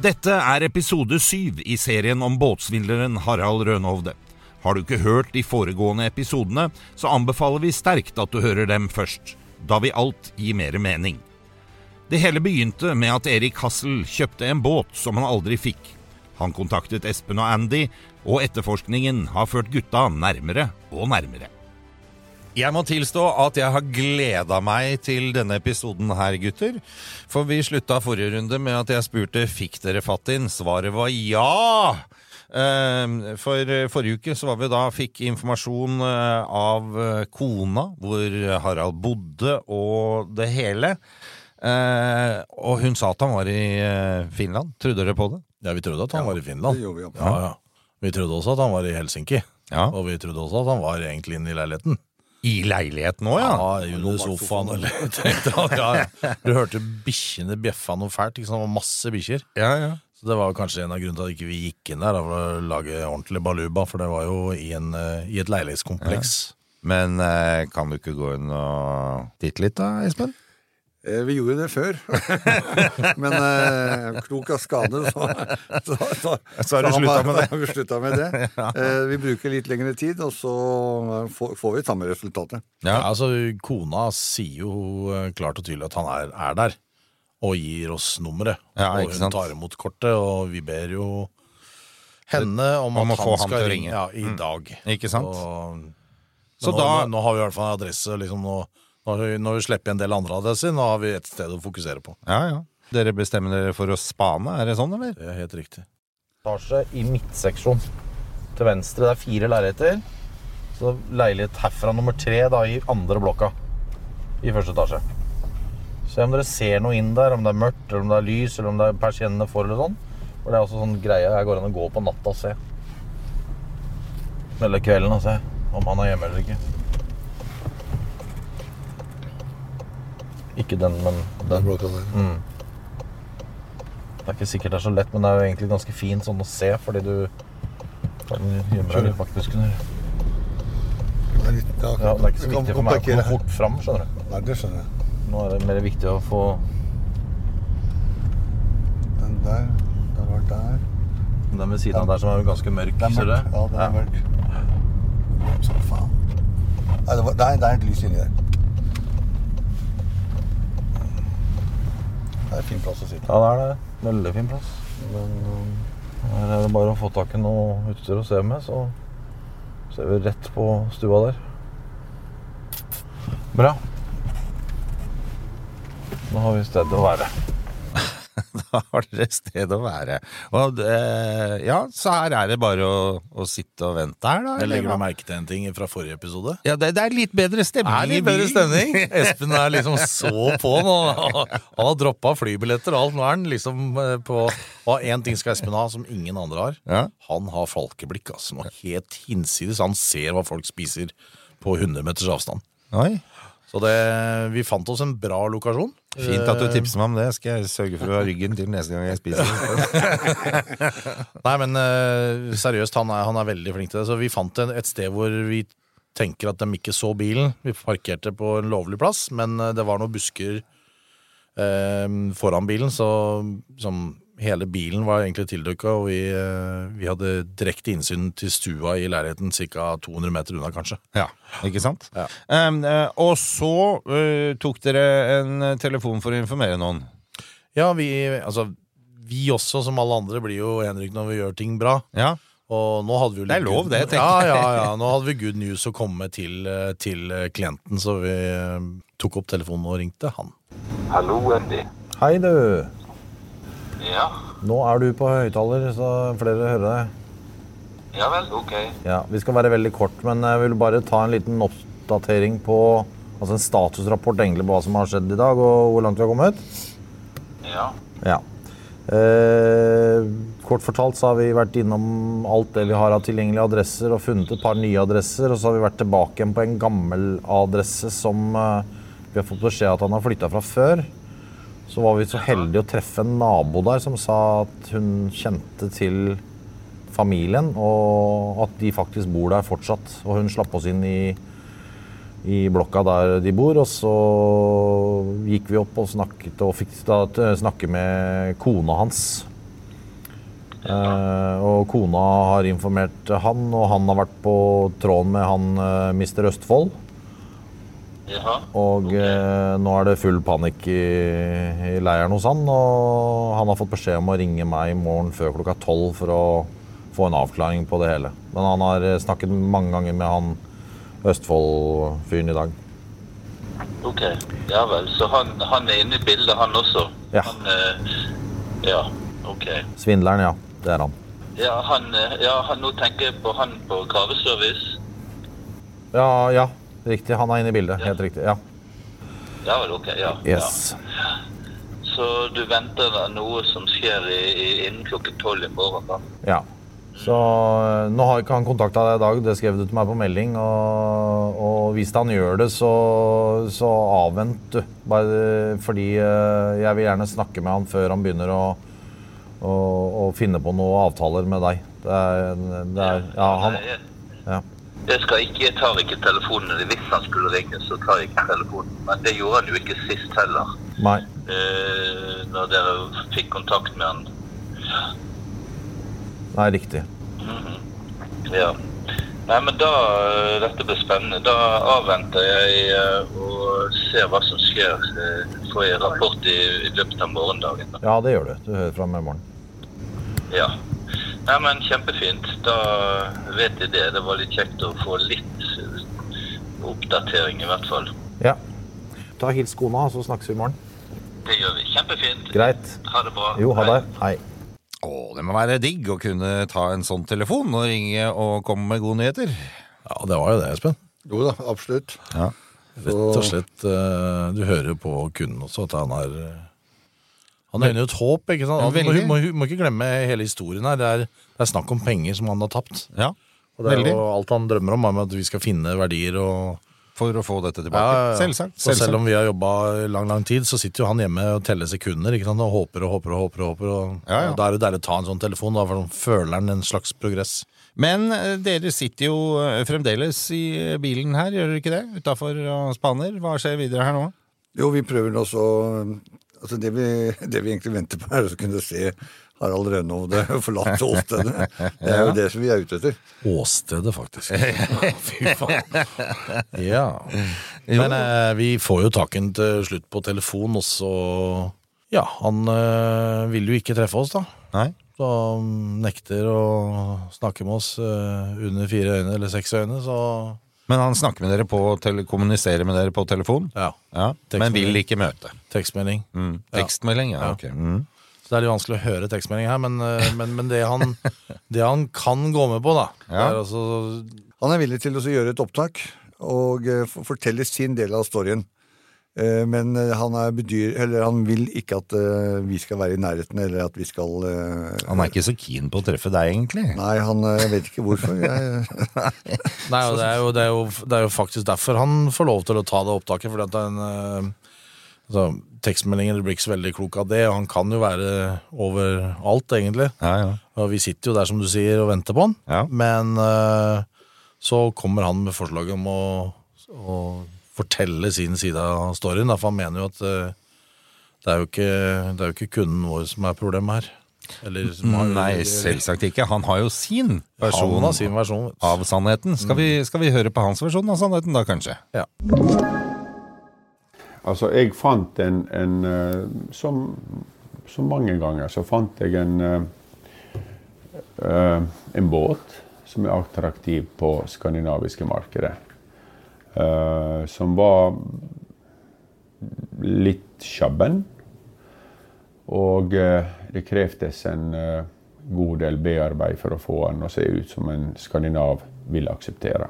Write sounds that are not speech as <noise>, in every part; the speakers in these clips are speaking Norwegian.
Dette er episode syv i serien om båtsvindleren Harald Rønhovde. Har du ikke hørt de foregående episodene, så anbefaler vi sterkt at du hører dem først. Da vil alt gi mer mening. Det hele begynte med at Erik Hassel kjøpte en båt som han aldri fikk. Han kontaktet Espen og Andy, og etterforskningen har ført gutta nærmere og nærmere. Jeg må tilstå at jeg har gleda meg til denne episoden her, gutter. For vi slutta forrige runde med at jeg spurte fikk dere fatt inn. Svaret var ja! Ehm, For forrige uke så var vi da fikk informasjon eh, av eh, kona, hvor Harald bodde og det hele. Eh, Og hun sa at han var i eh, Finland. Trodde dere på det? Ja, vi trodde at han var i Finland. Det vi. Ja, ja. Vi trodde også at han var i Helsinki. Ja. Og vi trodde også at han var egentlig inne i leiligheten. I leiligheten òg, ja. Ja, under sofaen eller <laughs> ja, ja. Du hørte bikkjene bjeffa noe fælt. Ikke sant? Det var masse bikkjer. ja, ja. Så det var kanskje en av grunnene til at ikke vi gikk inn der da, for å lage ordentlig baluba, for det var jo i, en, eh, i et leilighetskompleks. Men eh, kan du ikke gå inn og titte litt, da, Espen? Eh, Vi gjorde det før. <laughs> Men eh, klok av skade, så, så, så, Så har du <laughs> sluttet med det. vi slutta med det. Eh, vi bruker litt lengre tid, og så får, får vi samme resultatet. Ja. altså, kona sier jo eh, klart og tydelig at han er, er der, og gir oss nummeret. Ja, og hun tar imot kortet, og vi ber jo henne om, Om at han skal ringe ringe. ja, i Mm. dag. Ikke sant? Så, Så nå, da- nå har vi i hvert fall en adresse. Liksom, nå, nå, har vi, når vi slipper en del andre adresser, nå har vi et sted å fokusere på. Ja, ja. Dere bestemmer dere for å spane, er det sånn, eller? Det er helt riktig. etasje i midtseksjon. Til venstre det er fire leiligheter. Så leilighet herfra nummer tre da i andre blokka. I første etasje. Se om dere ser noe inn der, om det er mørkt, eller om det er lys, eller om det er persiennene for, eller sånn. For det er også sånn greie jeg går an å gå på natta og se. Eller kvelden og se om han er hjemme eller ikke. Ikke den, men den. Mm. Det er ikke sikkert det er så lett, men det er jo egentlig ganske fint sånn å se, fordi du kan gjemme deg litt bak her. Det er, litt, ja, Ja, det er ikke så viktig for meg å komme fort fram, skjønner du. Nei, det skjønner jeg. Nå er det mer viktig å få Den der, den var der. den ved siden av der som er jo ganske mørk, Det er ser du? Ja, den er mørk. Som faen. Nei, det, var, nei, det er et lys inni der. Det er en fin plass å sitte. Ja, det er det. Veldig fin plass. Men um, her er det bare å få tak i noe utstyr å se med, så ser vi rett på stua der. Bra. Nå har vi sted å være. <laughs> Har dere sted å være. Og eh, ja, så her er det bare å, å sitte og vente her, da. Jeg legger meg du merke til en ting fra forrige episode? Ja, det, det er litt bedre stemning. Er litt bedre stemning. <laughs> Espen er liksom så på nå. Han har droppa flybilletter og alt. Nå er han liksom eh, på Og én ting skal Espen ha som ingen andre har. Ja. Han har falkeblikk. Altså, noe helt hinsides. Han ser hva folk spiser på 100 meters avstand. Oi. Så det, vi fant oss en bra lokasjon. Fint at du tipser meg om det. Skal jeg sørge for å ha ryggen til neste gang jeg spiser. <laughs> Nei, men eh, seriøst, han er, han er veldig flink til det. Så vi fant et sted hvor vi tenker at de ikke så bilen. Vi parkerte på en lovlig plass, men eh, det var noen busker eh, foran bilen, så som hele bilen var egentlig tildukka, og vi, eh, vi hadde direkte innsyn til stua i leiligheten ca. 200 meter unna, kanskje. Ja, ikke sant? Ja. Um, og så uh, tok dere en telefon for å informere noen. Ja, vi, altså, vi også, som alle andre, blir jo Henrik når vi gjør ting bra. Ja. Og nå hadde vi jo Det er lov, det, tenker jeg. ja, ja. Nå hadde vi good news å komme til, eh, til eh, klienten, så vi tok opp telefonen og ringte han. Hallo, Andy. Hei, du. Ja, Nå er du på høyttaler, så flere hører deg. ja vel, ok. Ja, Vi skal være veldig kort, men jeg vil bare ta en liten oppdatering på Altså en statusrapport egentlig på hva som har skjedd i dag, og hvor langt vi har kommet. Ja, Ja. Eh, kort fortalt så har vi vært innom alt det vi har av tilgjengelige adresser, og funnet et par nye adresser. Og så har vi vært tilbake igjen på en gammel adresse som eh, vi har fått beskjed at han har flytta fra før. Så var vi så heldige å treffe en nabo der som sa at hun kjente til familien, og at de faktisk bor der fortsatt. Og hun slapp oss inn i, i blokka der de bor, og så gikk vi opp og snakket og fikk da snakke med kona hans. Eh, og kona har informert han, og han har vært på tråden med han eh, Mr. Østfold. Jaha, Og eh, nå er det full panikk i, i leiren hos han, og han har fått beskjed om å ringe meg i morgen før klokka tolv for å få en avklaring på det hele. Men han har eh, snakket mange ganger med han Østfold-fyren i dag. ok. Ja vel, så han, han er inne i bildet, han også? Ja. Han, eh, ja, ok. Svindleren, ja. Det er han. Ja, han, ja han, nå tenker jeg på han på graveservice. Ja, ja. Riktig. Han er inne i bildet. Helt riktig. Ja. Ja vel, ok, ja. Yes. ja. Så du venter noe som skjer i, i, innen klokken tolv i morgen, da? Ja. Så øh, nå har ikke han kontakta deg i dag, det skrev du til meg på melding. Og, og hvis han gjør det, så, så avvent, du. Bare fordi øh, jeg vil gjerne snakke med han før han begynner å, å, å finne på noen avtaler med deg. Det er, det er Ja, han ja. Jeg, skal ikke, jeg tar ikke telefonen. Hvis han skulle ringe, så tar jeg ikke telefonen. Men det gjorde han jo ikke sist heller. Nei. Eh, når dere fikk kontakt med han. Nei, riktig. Ja. Nei, men da eh, Dette blir spennende. Da avventer jeg eh, og ser hva som skjer. Eh, Får jeg rapport i, i løpet av morgendagen. Da. Ja, det gjør du. Du hører fra meg i morgen. Ja. Nei, men kjempefint. Da vet jeg det. Det var litt kjekt å få litt oppdatering, i hvert fall. Ja. Ta hils kona, så snakkes vi i morgen. Det gjør vi. Kjempefint. Greit. Ha det bra. Jo, ha det. Hei. Å, det må være digg å kunne ta en sånn telefon og ringe og komme med gode nyheter. Ja, det var jo det, Espen. Jo da, absolutt. Ja. Rett og slett. eh, du hører på kunden også at han er eh, Han øyner jo et håp, ikke sant? Ja, Altså, må, må, må ikke glemme hele historien her. Det er, det er snakk om penger som han har tapt. ja. Og det er Veldig. jo alt han drømmer om, er med at vi skal finne verdier og For å få dette tilbake. Selvsagt. Og selv om vi har jobba lang lang tid, så sitter jo han hjemme og teller sekunder ikke sant? og håper og håper. og håper, og håper og, Ja, ja. og Da er det deilig å ta en sånn telefon, da, for da føler han en slags progress. Men eh, dere sitter jo eh, fremdeles i bilen her, gjør dere ikke det? Utafor og spaner. Hva skjer videre her nå? Jo, vi prøver også så Altså, det vi, det vi egentlig venter på, er å kunne se Harald Rønhovde <laughs> forlate åstedet. Det er jo det som vi er ute etter. Åstedet, faktisk. <laughs> Fy faen. Ja. Men eh, vi får jo taken til slutt på telefon, og så Ja, han eh, vil jo ikke treffe oss, da. Nei? Så han nekter å snakke med oss eh, under fire øyne eller seks øyne, så Men han snakker med dere på kommuniserer med dere på telefon? ja. Ja, Men vil ikke møte? Tekstmelding. Mm. Tekstmelding, ja. Ja. ok. Mm. Så det er litt vanskelig å høre tekstmelding her, men, eh, men, men det, han, <laughs> det han kan gå med på, da Ja. er altså Han er villig til å gjøre et opptak og eh, fortelle sin del av storyen. Eh, Men eh, han, er bedyr, eller han vil ikke at eh, vi skal være i nærheten, eller at vi skal Han er ikke så keen på å treffe deg, egentlig. Nei, han vet ikke hvorfor. <laughs> Jeg, Nei, det er, jo, det, er jo, det er jo faktisk derfor han får lov til å ta det opptaket. Fordi at det en eh, altså, tekstmeldingen blir ikke så veldig klok av det, og han kan jo være overalt, egentlig. Ja, ja. Og vi sitter jo der, som du sier, og venter på han. Ja. Men så kommer han med forslaget om å, å fortelle sin side av storyen. Da, for han mener jo at eh, det, er jo ikke, det er jo ikke kunden vår som er problemet her. Eller, som har, Nei, selvsagt ikke. Han har jo sin versjon har sin versjon. av sannheten. Skal vi, skal vi høre på hans versjon av sannheten, da, kanskje? Ja. Altså, jeg fant en, en eh, som som mange ganger, så fant jeg en, uh, en båt som er attraktiv på skandinaviske markedet. Uh, som var litt sjabben. Og uh, det krevdes en god del bearbeid for å få den å se ut som en skandinav vil akseptere.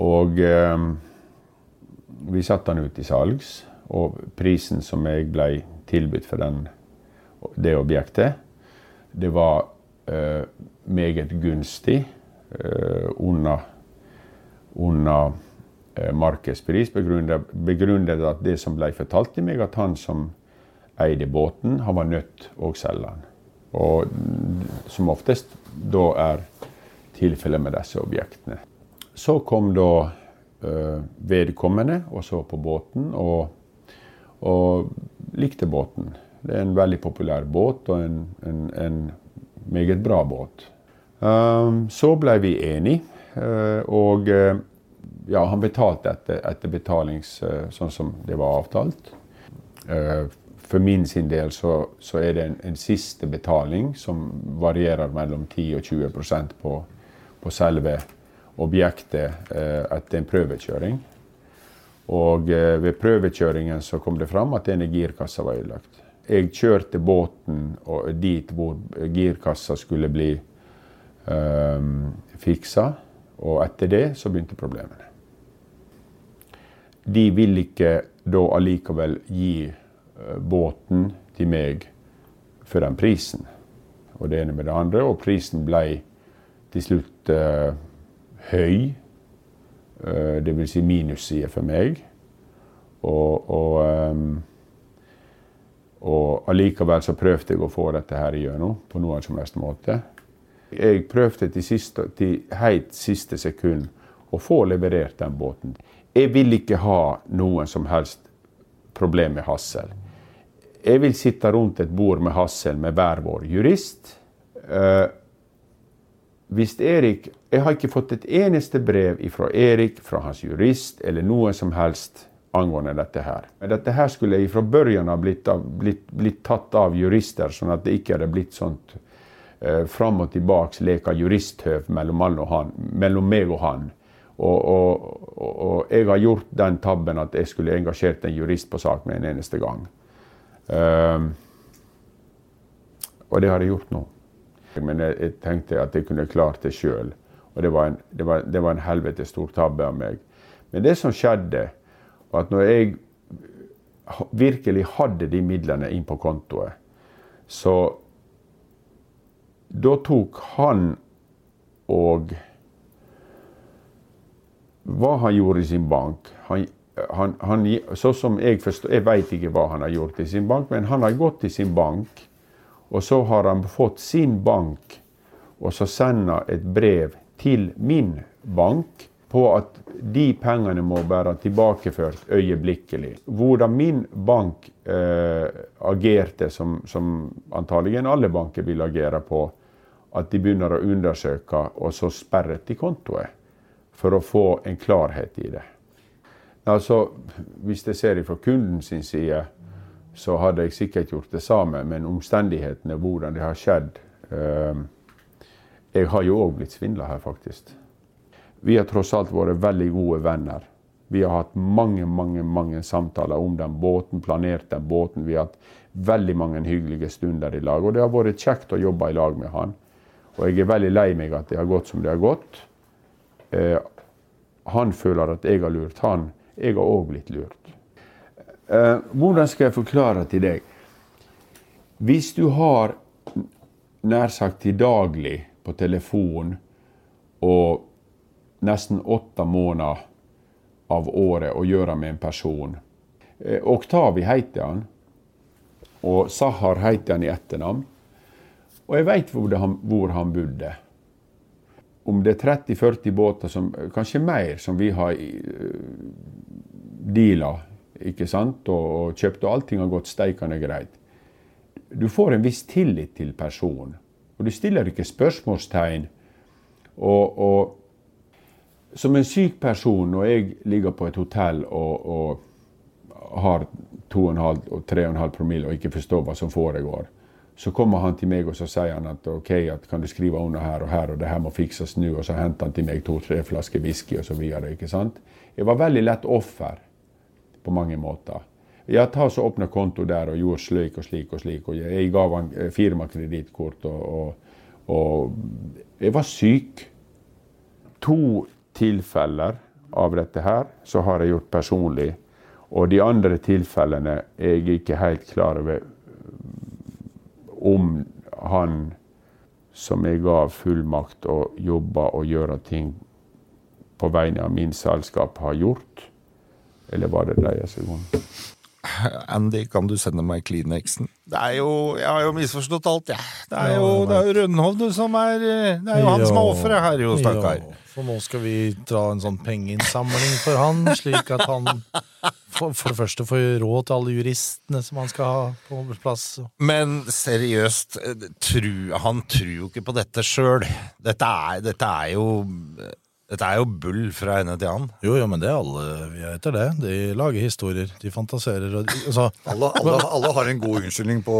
Og vi satte den ut i salgs. Og prisen som jeg ble tilbudt for den, det objektet, det var uh, meget gunstig uh, under, under Markets markedspris. Begrunnet, at det som ble fortalt til meg, at han som eide båten, han var nødt å selge den. Og som oftest da er tilfellet med disse objektene. Så kom da vedkommende og så på båten. og og likte båten. Det er en veldig populær båt, og en, en, en meget bra båt. Um, så ble vi enige, og uh, ja, han betalte etter, etter betalings uh, sånn som det var avtalt. For min sin del så, så er det en, en, siste betaling som varierer mellom 10 og 20% på, på selve objektet etter en prøvekjøring. Og eh, ved prøvekjøringen så kom det fram at denne girkassa var ødelagt. Jeg kjørte båten dit hvor girkassa skulle bli øh, fiksa, og etter det så begynte problemene. De ville ikke da allikevel gi uh, båten til meg for den prisen. Og det ene med det andre. Og prisen ble til slutt uh, høy. Uh, det vil si minussider for meg. Og, og, um, og allikevel så prøvde jeg å få dette her igjennom på noen som helst måte. Jeg prøvde til, siste, til helt siste sekund å få leverert den båten. Jeg vil ikke ha noen som helst problem med Hassel. Jeg vil sitte rundt et bord med Hassel med hver vår jurist. Uh, hvis Erik Jeg har ikke fått et eneste brev fra Erik, fra hans jurist eller noe som helst angående dette her. Dette her skulle fra børjan ha blitt, blitt, blitt, tatt av jurister, sånn at det ikke hadde blitt sånt eh, fram og tilbake leker juristhøv mellom, han, mellom, meg og han. Og, og, og, og, jeg har gjort den tabben at jeg skulle engasjert en jurist på sak med en eneste gang. Um, og det har jeg gjort nå. Men jeg, jeg, tenkte at jeg kunne klart det sjøl. Og det var, en, det, var, det var en helvete stor tabbe av meg. Men det som skjedde, var at når jeg virkelig hadde de midlene inn på kontoet, så da tok han og Hva han gjorde i sin bank han, han, han, så som Jeg forstår, jeg vet ikke hva han har gjort i sin bank, men han har gått til sin bank og så har han fått sin bank, og så sender et brev til min bank på at de pengene må være tilbakeført øyeblikkelig. Hvordan min bank eh, agerte, som, som antagelig alle banker vil agere på, at de begynner å undersøke, og så sperret de kontoet. For å få en klarhet i det. Altså, Hvis jeg ser det fra sin side, så hadde jeg sikkert gjort det samme, men omstendighetene, hvordan det har skjedd eh, Jeg har jo òg blitt svindla her, faktisk. Vi har tross alt vært veldig gode venner. Vi har hatt mange mange, mange samtaler om den båten, planert den båten. Vi har hatt veldig mange hyggelige stunder i lag. Og det har vært kjekt å jobbe i lag med han. Og jeg er veldig lei meg at det har gått som det har gått. Eh, han føler at jeg har lurt han. Jeg har òg blitt lurt. Eh, hvordan skal jeg forklare til deg? Hvis du har nær sagt til daglig på telefon og nesten åtte måneder av året å gjøre med en person eh, Oktavi heter han, og Sahar heter han i etternavn. Og jeg veit hvor, hvor, han bodde. Om det er 30-40 båter, som, kanskje mer, som vi har uh, deala ikke sant? Og, og kjøpt, og allting har gått steikende greit. Du får en viss tillit til personen. Og du stiller ikke spørsmålstegn. Og, og, som en syk person, når jeg ligger på et hotell og, og har 2,5 og 3,5 promille og ikke forstår hva som foregår. Så kommer han til meg og så sier han at ok, at kan du skrive under her og her, og det her må fikses nå. Og så henter han til meg to-tre flasker whisky og så videre. ikke sant? Jeg var veldig lett offer på mange måter. Jeg tar så åpna konto der og gjorde slik og slik og slik. og jeg gav han eh, firmakredittkort og, og, og Jeg var syk. To tilfeller av dette her så har jeg gjort personlig. Og de andre tilfellene er jeg ikke helt klar over om han som jeg ga fullmakt å jobbe og gjøre ting på vegne av min selskap, har gjort. Eller var det seg om. Andy, kan du sende meg Kleenexen? Det er jo, Jeg har jo misforstått alt, jeg. Det er jo, det er jo Rønhovd som er Det er jo han som er offeret her, jo, stakkar. For nå skal vi dra en sånn pengeinnsamling for han, slik at han for, for det første får råd til alle juristene som han skal ha på plass. Men seriøst, tru, han tror jo ikke på dette sjøl. Dette, er- dette er jo Dette er jo bull fra ende til annen. Jo, jo, men det er alle vi heter det. De lager historier. De fantaserer og altså, Alle, alle, alle har en god unnskyldning på,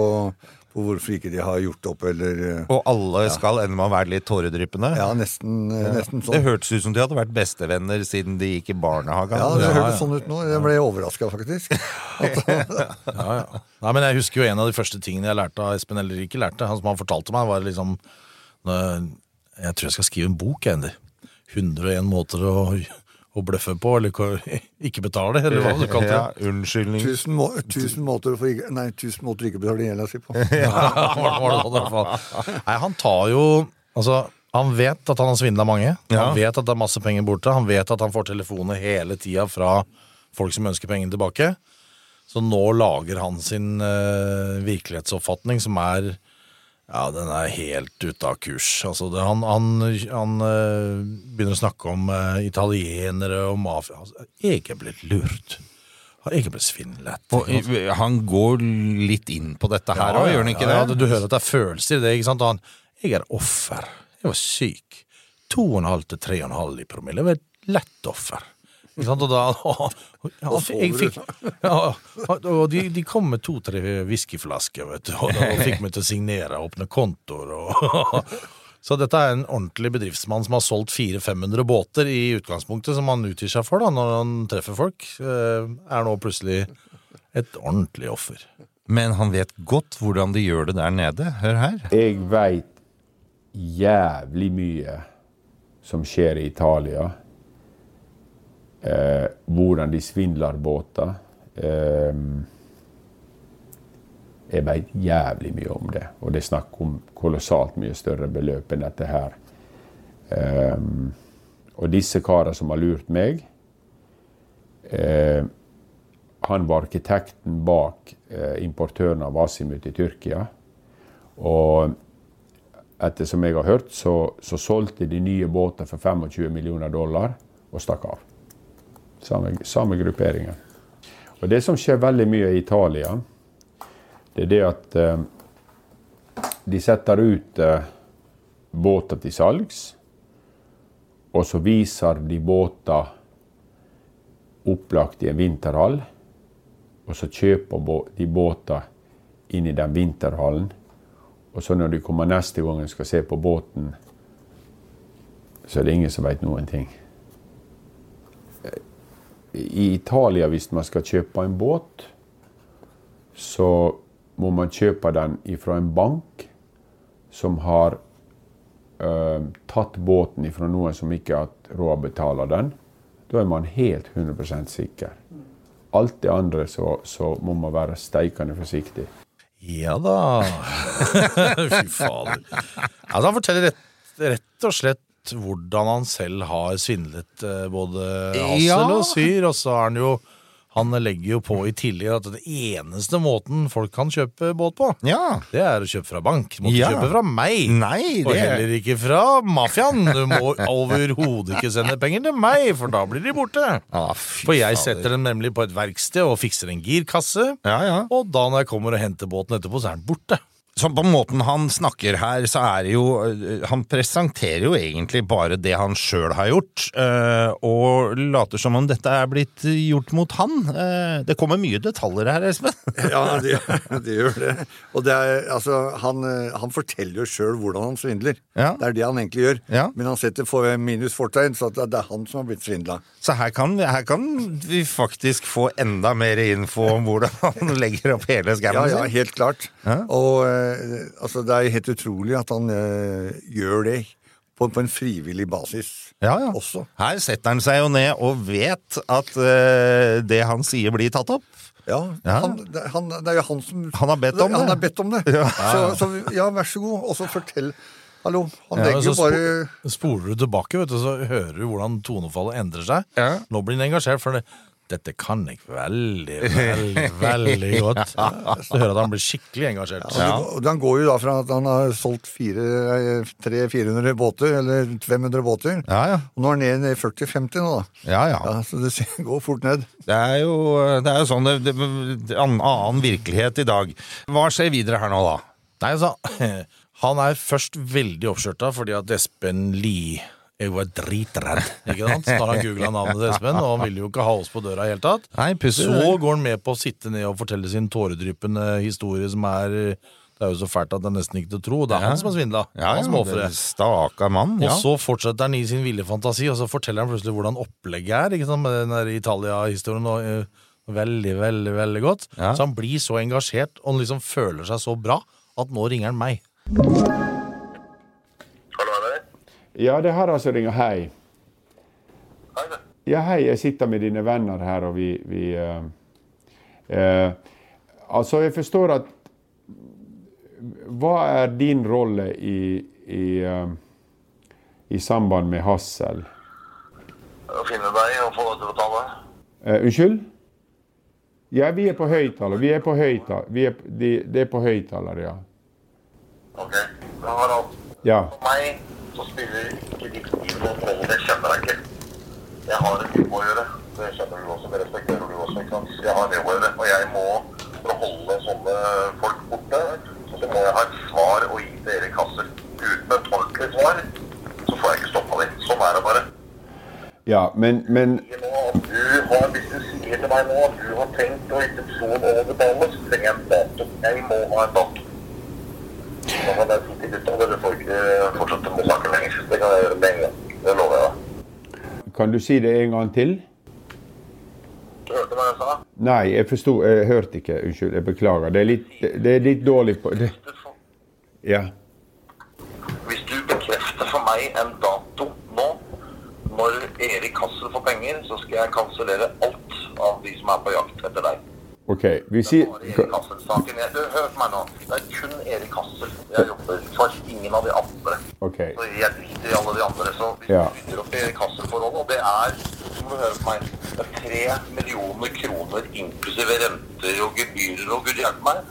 på hvorfor ikke de har gjort opp, eller eh, Og alle skal ende med å være litt tåredryppende. Ja, nesten, eh, nesten Det sånn. hørtes ut som de hadde vært bestevenner siden de gikk i barnehagen. Ja, det Ja, hørtes ja. sånn ut nå. Jeg ble overraska, faktisk. <laughs> ja, ja. Nei, men jeg husker jo en av de første tingene jeg lærte av Espen, eller ikke lærte, han som han fortalte meg, var liksom Jeg tror jeg skal skrive en bok, jeg, Andy. 101 måter å, å bløffe på, eller <laughs> ikke betale, eller hva du kalte det. <laughs> Ja, unnskyldning. Tusen, må, tusen, måter for ikke, nei, tusen måter ikke å betale gjelda si på. <laughs> Ja, var, var det i. Nei, han tar jo Altså, han vet at han har svindla mange. Ja. Han vet at det er masse penger borte. Han vet at han får telefoner hele tida fra folk som ønsker pengene tilbake. Så nå lager han sin uh, virkelighetsoppfatning, som er Ja, den er helt ute av kurs. Altså, det, han han, han eh, begynner å snakke om eh, italienere og mafia. Altså, jeg er blitt lurt. Jeg er blitt svindlet. Og han går litt inn på dette her òg, gjør han ikke ja, det? Ja, du hører at det er følelser i det. ikke sant? Han, jeg er offer. Jeg var syk. 2,5 til 3,5 i promille. Jeg var et lett offer. Ikke sant? Og da <laughs> ja, jeg fikk, ja, Og de, de kom med to-tre whiskyflasker vet du, og, og fikk meg til å signere og åpne kontoer. Og, <laughs> så dette er en ordentlig bedriftsmann som har solgt 400-500 båter i utgangspunktet, som han utgir seg for da, når han treffer folk. eh, Er nå plutselig et ordentlig offer. Men han vet godt hvordan de gjør det der nede. Hør her. Jeg veit jævlig mye som skjer i Italia. Eh, hvordan de svindler båter. Eh, jeg veit jævlig mye om det, og det er snakk om kolossalt mye større beløp enn dette her. Eh, og disse karene som har lurt meg eh, Han var arkitekten bak eh, importøren av Asimut i Tyrkia. Og etter som jeg har hørt, så, så solgte de nye båter for 25 millioner dollar og stakk av. Samme, samme grupperingen. Og det som skjer veldig mye i Italia, det er det at eh, de setter ut eh, båter til salgs, og så viser de båter opplagt i en vinterhall, og så kjøper de båter inn i den vinterhallen. Og så når de kommer neste gang og skal se på båten, så er det ingen som vet noen ting. I Italia, hvis man skal kjøpe en båt, så må man kjøpe den fra en bank som har øh, tatt båten fra noen som ikke har råd betale den. Da er man helt 100% sikker. Alt det andre så, så må man være steikende forsiktig. Ja da. <laughs> Fy fader. Altså, han forteller rett, rett og slett hvordan han selv har svindlet eh, både Hassel Ja. og Syr, og så er han jo Han legger jo på i tillegg at den eneste måten folk kan kjøpe båt på, Ja. det er å kjøpe fra bank. Du må Ja. kjøpe fra meg. Nei, Og heller ikke fra mafiaen. Du må overhodet ikke sende penger til meg, for da blir de borte. Ah, For jeg setter dem nemlig på et verksted og fikser en girkasse. Ja, ja. Og da når jeg kommer og henter båten etterpå, så er den borte. Sånn på måten han snakker her, så er det jo øh, Han presenterer jo egentlig bare det han sjøl har gjort, øh, og later som om dette er blitt gjort mot han. Eh, Det kommer mye detaljer her, Espen. <laughs> Ja, det, det gjør det. Og det er, altså, han, eh, han forteller jo sjøl hvordan han svindler. Ja. Det er det han egentlig gjør. Ja. Men han setter for minus fortegn, så det er han som har blitt svindla. Så her kan, her kan vi faktisk få enda mer info om hvordan han <laughs> legger opp hele skammen ja, ja, helt klart. Ja. Og eh, altså, det er helt utrolig at han eh, gjør det på, på en frivillig basis Ja, ja. også. Her setter han seg jo ned og vet at uh, det han sier, blir tatt opp. Ja, Ja. Han, det, han, det er jo han som Han har bedt om Han det. har bedt om det. Så, så ja, vær så god, og så fortell. Hallo. Han Ja, legger jo bare spo- Spoler du tilbake, vet du, så hører du hvordan tonefallet endrer seg. Ja. Nå blir han engasjert, for det, dette kan jeg veldig, <laughs> veldig, veldig godt. <laughs> Så hører jeg at han blir skikkelig engasjert. Og det- Han går jo da fra at han har solgt 300-400 båter, eller 500 båter, Ja, ja. og nå er han ned i 40-50 nå, da. Ja, ja. Ja, Så det går fort ned. Det er jo, det er jo sånn det, det, det er en annen virkelighet i dag. Hva skjer videre her nå, da? Nei, altså, <laughs> han er først veldig oppskjørta fordi at Espen Lie jeg var dritredd, ikke sant? Når han googla navnet til Espen, og han ville jo ikke ha oss på døra i hele tatt. Nei, pussig. Så går han med på å sitte ned og fortelle sin tåredryppende historie som er Det er jo så fælt at det er nesten ikke til å tro. Det er Ja. han som har svindla. Ja, han mann, ja. Og så fortsetter han i sin ville fantasi, og så forteller han plutselig hvordan opplegget er. ikke sant, Med den der Italia-historien. og, eh, Veldig, veldig veldig godt. Ja. Så han blir så engasjert og han liksom føler seg så bra at nå ringer han meg. Det? Ja, det har altså ringer. Hei. Hei. Ja, hei, jeg sitter med dine venner her, og vi, vi uh, uh, Altså, jeg forstår at Hva er din rolle i, i, uh, i samband med Hassel? Å finne deg og få deg til å betale. Eh, unnskyld? Ja, vi er på høyttaler. Vi er på høyttaler. Vi er, de, det er på høyttaler, ja. Ok. Harald, Ja. for meg så spiller ikke de noen rolle. Det kjenner jeg ikke. Jeg har en jobb å gjøre. Det kjenner du også. Det respekterer du også. ikke sant? Jeg har en jobb å gjøre. Og jeg må, for å holde sånne folk borte, så må jeg ha et svar å gi til Erik Hassel. Uten et ordentlig svar, så får jeg ikke stoppa dem. Sånn er det bare. Ja, men, men du har, hvis du sier til meg nå at du har tenkt å intensjon å betale, så trenger jeg en dato. Jeg må ha en dato. Da kan jeg si til gutta dere får ikke fortsette med saken lenger. Det kan jeg gjøre med en gang. Det lover jeg deg. kan du si det en gang til? Du hørte hva jeg sa? Nei, jeg forsto Jeg hørte ikke. Unnskyld. Jeg beklager. Det er litt, det er litt dårlig på det. Ja. Hvis du bekrefter for meg en dato nå, når Erik Hassel får penger, så skal jeg kansellere alt av de som er på jakt etter deg. OK. Vi sier Erik Du, hør på meg nå. Det er kun Erik Hassel jeg jobber for. Ingen av de andre. Okay. Så jeg driter i alle de andre. Så vi Ja. bytter opp i kasseforholdet, og det er, som du høre på meg, det er tre millioner kroner inklusive renter og gebyrer og gud hjelpe meg.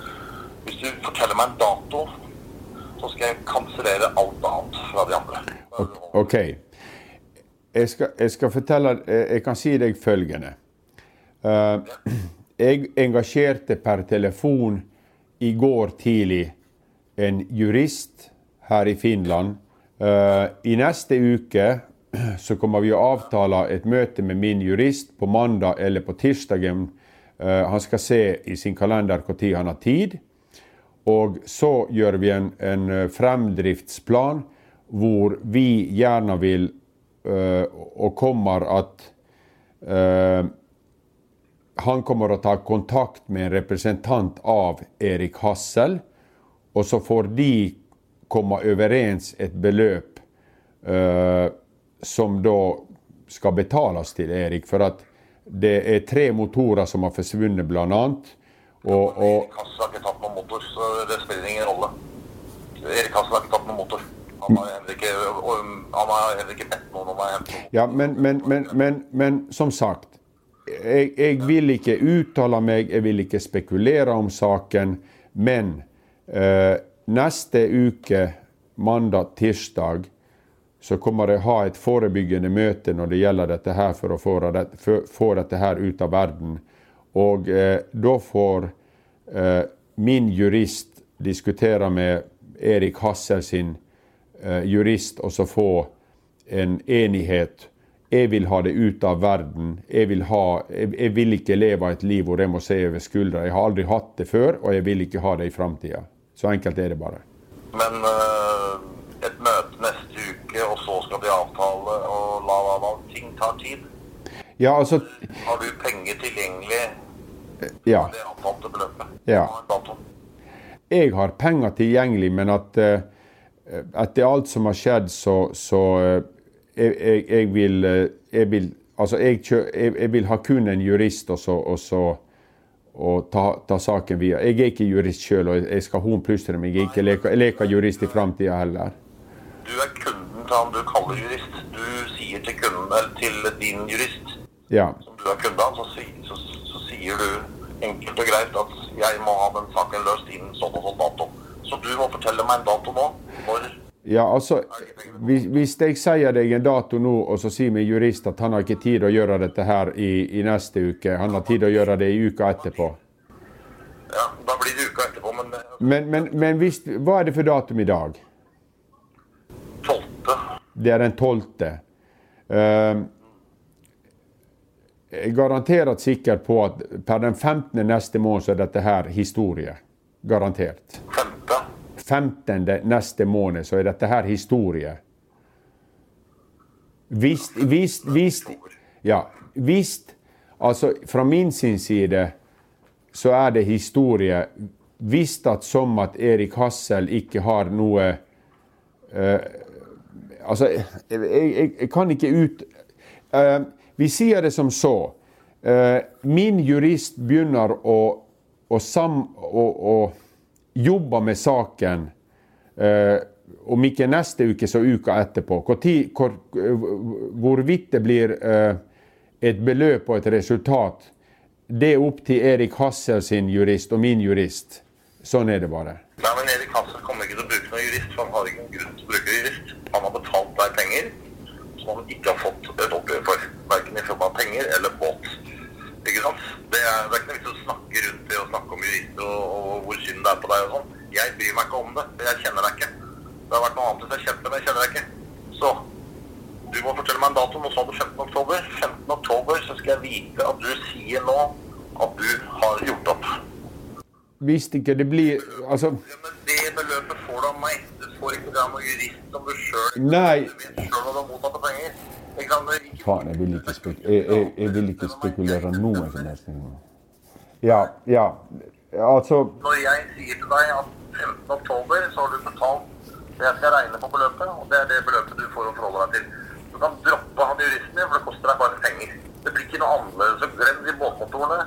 Hvis du forteller meg en dato, så skal jeg kansellere alt annet fra de andre. OK. Jeg skal, jeg skal fortelle Jeg kan si deg følgende. Eh, jeg engasjerte per telefon i går tidlig en jurist her i Finland. Eh, I neste uke <clears throat> så kommer vi å avtale et møte med min jurist på mandag eller på tirsdagen. Eh, han skal se i sin kalender når han har tid. Og så gjør vi en, en eh, fremdriftsplan hvor vi gjerne vil og kommer at han kommer å ta kontakt med en representant av Erik Hassel, og så får de komme overens et beløp uh, som da skal betales til Erik. For at det er tre motorer som har forsvunnet, annet. Og, og Erik Hassel har ikke tatt noen motor, så det spiller ingen rolle. Erik Hassel har ikke tatt noen motor. Han har heller ikke, ikke bedt noen om å hente noe. Ja, men, men, men, men, men som sagt, jeg, jeg vil ikke uttale meg, jeg vil ikke spekulere om saken, men eh, neste uke, mandag, tirsdag, så kommer jeg ha et forebyggende møte når det gjelder dette her, for å få få- få dette her ut av verden. Og eh, da får eh, min jurist diskutere med Erik Hassel sin eh, jurist og så få en enighet. Jeg vil ha det ut av verden. Jeg vil, ha, jeg, jeg vil ikke leve et liv hvor jeg må se over skuldra. Jeg har aldri hatt det før, og jeg vil ikke ha det i framtida. Så enkelt er det bare. Men øh, et møte neste uke, og så skal de avtale, og la, la, la. Ting tar tid. Ja, altså Har du penger tilgjengelig Ja. det avtalte beløpet? Ja. Jeg har penger tilgjengelig, men at uh, etter alt som har skjedd, så, så eh, jeg, jeg, jeg vil eh, jeg vil, altså vil ha kun en jurist og så, og så og ta, ta saken via. Jeg er ikke jurist sjøl, og jeg skal hornplystre meg. Jeg, er ikke leker, jeg leker jurist i framtida heller. Du er kunden til han du kaller jurist. Du sier til kunden, eller til din jurist, Ja. som du er kunde av, så, så, så sier du enkelt og greit at jeg må ha den saken løst innen sånn og sånn dato. Så du må fortelle meg en dato nå. Når Ja, altså, hvis, hvis jeg sier deg en dato nå, og så sier min jurist at han har ikke tid å gjøre dette her i, i neste uke, han har tid å gjøre det i uka etterpå. Ja, da blir det uka etterpå, men eh, Men, men, men hvis, hva er det for datum i dag? 12. Det er den 12. Uh, jeg er garantert sikker på at per den 15. neste måned så er dette her historie. Garantert. 5. 15. neste måned så er dette her historie. Hvis, hvis, hvis, ja, hvis Altså, fra min sin side så er det historie. Hvis at som at Erik Hassel ikke har noe uh, Altså, jeg, jeg, jeg kan ikke ut uh, Vi sier det som så. Uh, min jurist begynner å, å, sam, å, å jobbe med saken eh, om ikke neste uke, så uka etterpå. Hvorvidt det blir eh, et beløp og et resultat, det er opp til Erik Hassel sin jurist og min jurist. Sånn er det bare. Nei, men Erik Hassel kommer ikke til å bruke noen jurist, for han har ingen grunn til å bruke jurist. Han har betalt deg penger som han ikke har fått et oppgjør for. Verken i form av penger eller båt. Ikke sant? Det er, det er ikke noe vits å snakke rundt det og snakke om jurister og, og hvor synd det er på deg og sånn. Jeg bryr meg ikke om det, jeg kjenner deg ikke. Det har vært noe annet hvis jeg kjente deg, men jeg kjenner deg ikke. Så du må fortelle meg en dato. Nå sa du 15. oktober. 15. oktober så skal jeg vite at du sier nå at du har gjort opp. Hvis ikke det blir Altså, Ja, men det beløpet får du av meg. Du får ikke det av noen jurist som du sjøl Nei. Du vet sjøl du har mottatt penger. Faen, jeg vil ikke, spek jeg, jeg, jeg vil ikke spekulere noe som helst. Ja, ja. Altså Når jeg sier til deg at 15. oktober så har du betalt det jeg skal regne på beløpet, og det er det beløpet du får å forholde deg til. Du kan droppe han juristen din, for det koster deg bare penger. Det blir ikke noe annerledes. Så glem de båtmotorene.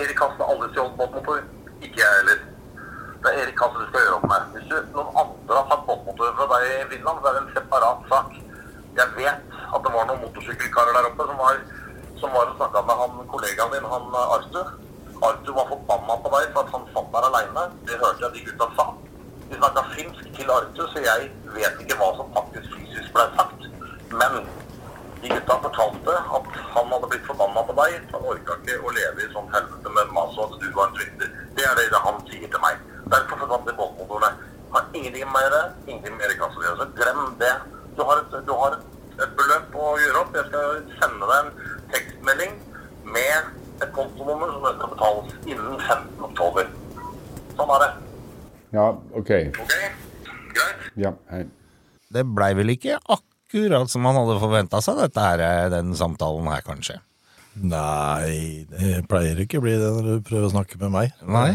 Erik Hassen har aldri stjålet båtmotor. Ikke jeg heller. Det er Erik Hassen du skal gjøre opp med. Hvis du, noen andre har tatt båtmotorer fra deg i Finland, så er det en separat sak. Jeg vet at det var noen motorsykkelkarer der oppe som var, som var og snakka med han kollegaen din, han eh, Arthur. Arthur var forbanna på deg for at han satt der aleine. Det hørte jeg de gutta sa. De snakka finsk til Arthur, så jeg vet ikke hva som faktisk fysisk ble sagt. Men de gutta fortalte at han hadde blitt forbanna på deg. Han orka ikke å leve i sånt helvete med mas og at du var en twitter. Det er det han sier til meg. Derfor forsvant de båtmotorene. Har ingenting med det, ingenting med å gjøre. Så glem det. Du har, et, du har et, et beløp å gjøre opp. Jeg skal sende deg en tekstmelding med et kontonummer som skal betales innen 15. oktober. Sånn er det. Ja, OK. Ok? Greit? Ja, hei. Det blei vel ikke akkurat som man hadde forventa seg, dette her, eh, den samtalen her, kanskje? Nei, det pleier ikke å bli det når du prøver å snakke med meg. Nei.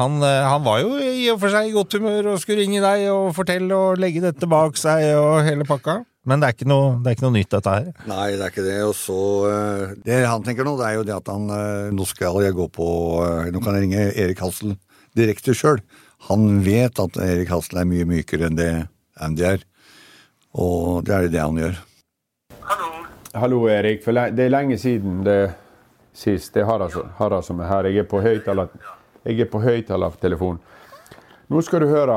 Han, eh, han var jo i og for seg i godt humør og skulle ringe deg og fortelle og legge dette bak seg og hele pakka. Men det er ikke noe, det er ikke noe nytt, dette her. Nei, det er ikke det. Og så eh, Det han tenker nå, det er jo det at han eh, Nå skal jeg gå på Nå kan jeg ringe Erik Hassel direkte sjøl. Han vet at Erik Hassel er mye mykere enn det Andy er. Og det er det han gjør. Hallo. Hallo, Erik. For det er lenge siden det sist. Det er Harald som er her. Jeg er på høyttaler- Jeg er på høyttalertelefon. Nå skal du høre.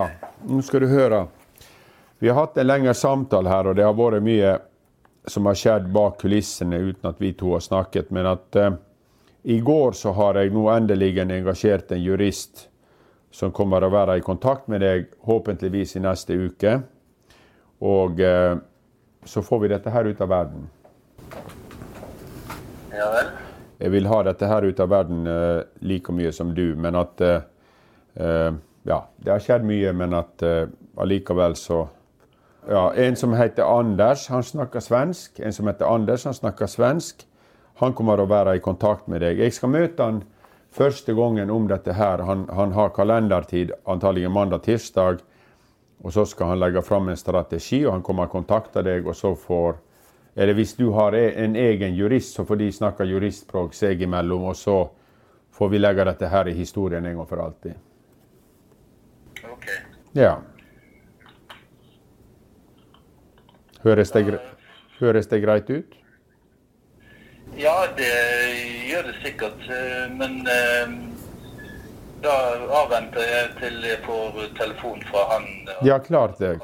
Nå skal du høre. Vi har hatt en lengre samtale her, og det har vært mye som har skjedd bak kulissene uten at vi to har snakket. Men at uh, i går så har jeg nå endelig engasjert en jurist som kommer å være i kontakt med deg håpentligvis i neste uke. Og uh, så får vi dette her ut av verden. Ja vel? Jeg vil ha dette her ut av verden uh, like mye som du, men at uh, uh, Ja, det har skjedd mye, men at allikevel så Ja, en som heter Anders, han snakker svensk. En som heter Anders, han snakker svensk. Han kommer å være i kontakt med deg. Jeg skal møte han første gangen om dette her. Han, han har kalendertid, antagelig mandag-tirsdag. Og så skal han legge fram en strategi, og han kommer å kontakte deg, og så får Eller hvis du har e- en egen jurist, så får de snakke juristspråk seg imellom, og så får vi legge dette her i historien en gang for alltid. Ok. Ja. Høres det, gre Høres det greit ut? Ja, det gjør det sikkert. eh, Men eh, da avventer jeg til jeg får telefon fra han. eh, Ja, klart det.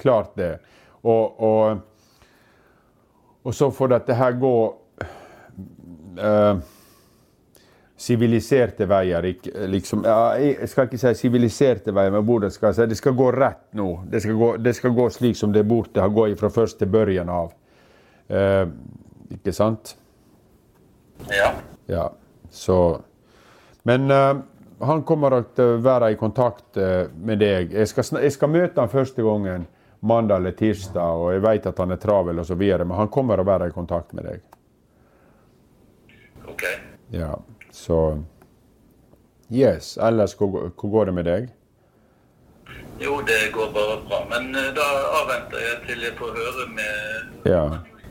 Klart det. Og, og, og så får dette her gå eh, siviliserte veier. Ikke, liksom, ja, jeg skal ikke si siviliserte veier, men hvordan skal jeg si det skal gå rett nå. Det skal gå, det skal gå slik som det borte har gått fra første børjen av. Eh, ikke sant? Ja. Ja, så Men eh, han kommer til å være i kontakt eh, med deg. Jeg skal, jeg skal møte han første gangen mandag eller tirsdag, og jeg vet at han er travel osv., men han kommer å være i kontakt med deg. Ok. Ja, så Yes. Ellers, hvor, hvor går det med deg? Jo, det går bare bra. Men eh, da avventer jeg til jeg får høre med Ja.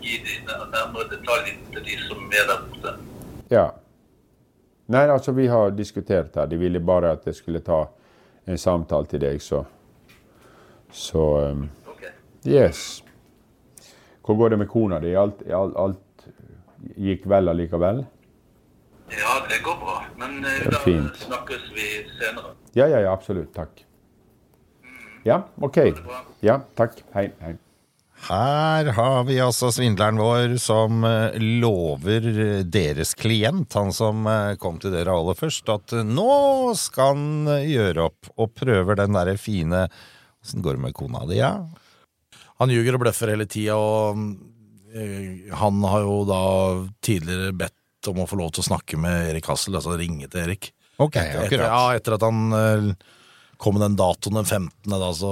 Gi de nærmere detaljene til de som er der borte. Ja. Nei, altså, vi har diskutert her. De ville bare at jeg skulle ta en samtale til deg, så Så um. Yes. Hvor går det med kona di? Alt, alt, alt gikk vel allikevel? Ja, det går bra. Men eh, da snakkes vi senere. Ja, ja, ja, absolutt. Takk. Ja, OK. Ja, takk. Hei. hei. Her har vi altså svindleren vår som eh, lover eh, deres klient, han som kom til dere aller først, at nå skal han gjøre opp og prøver den derre fine Åssen går det med kona di, ja? Han ljuger og bløffer hele tida, og eh, han har jo da tidligere bedt om å få lov til å snakke med Erik Hassel, altså ringe til Erik. Ok, Etter, akkurat. ja, etter at han eh, kom med den datoen den 15., da, så,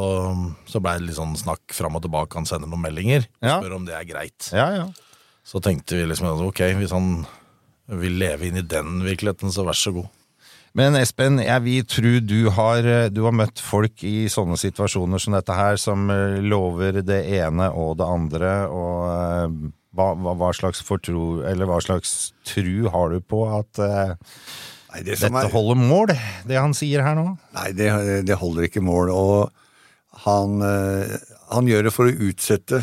så ble det litt sånn snakk fram og tilbake. Han sender noen meldinger Ja. spør om det er greit. Ja, ja. Så tenkte vi liksom ok, hvis han vil leve inn i den virkeligheten, så vær så god. Men Espen, jeg vil tro du har, eh, du har møtt folk i sånne situasjoner som dette her, som eh, lover det ene og det andre, og eh, hva, hva, slags fortro, eller hva slags tru har du på at Nei, det dette er- holder mål, det han sier her nå? Nei, det, det holder ikke mål. Og han, han gjør det for å utsette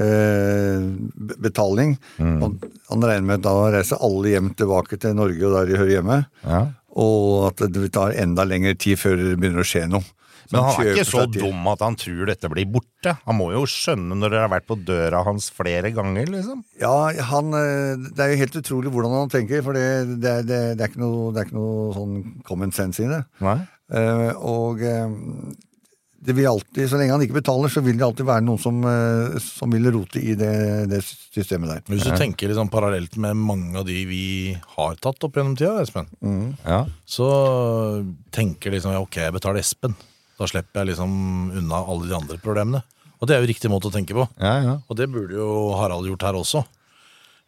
eh, betaling. betaling. Han, han regner med da reiser alle hjem tilbake til Norge og der de hører hjemme. Ja. Og at det tar enda lengre tid før det begynner å skje noe. Men han er ikke så dum at han tror dette blir borte. Han må jo skjønne når dere har vært på døra hans flere ganger, liksom. Ja, han, eh, det er jo helt utrolig hvordan han tenker, for det, det, det, det, er, ikke noe, det er ikke noe sånn common sense i det. Nei? Uh, og eh, det vil alltid, så lenge han ikke betaler, så vil det alltid være noen som, eh, som vil rote i det, det systemet der. Hvis du tenker liksom parallelt med mange av de vi har tatt opp gjennom tida, Espen, Ja. så tenker liksom ja, ok, jeg betaler Espen. Da slipper jeg liksom unna alle de andre problemene. Og det er jo riktig måte å tenke på. Ja, ja. Og det burde jo Harald gjort her også.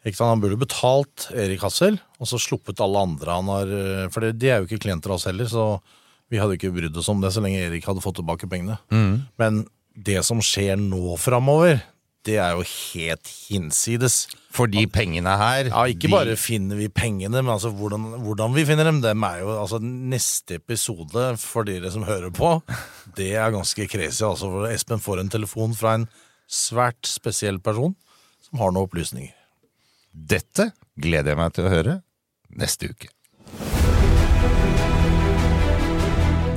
Ikke sant? Han burde betalt Erik Hassel, og så sluppet alle andre han har eh, For det, de er jo ikke klienter av oss heller, så vi hadde ikke brydd oss om det så lenge Erik hadde fått tilbake pengene. Men det som skjer nå framover, det er jo helt hinsides. For de pengene her Ja, ikke de- bare finner vi pengene, men altså hvordan, hvordan vi finner dem. Dem er jo, altså Neste episode, for dere som hører på, det er ganske crazy. altså for Espen får en telefon fra en svært spesiell person som har noen opplysninger. Dette gleder jeg meg til å høre neste uke.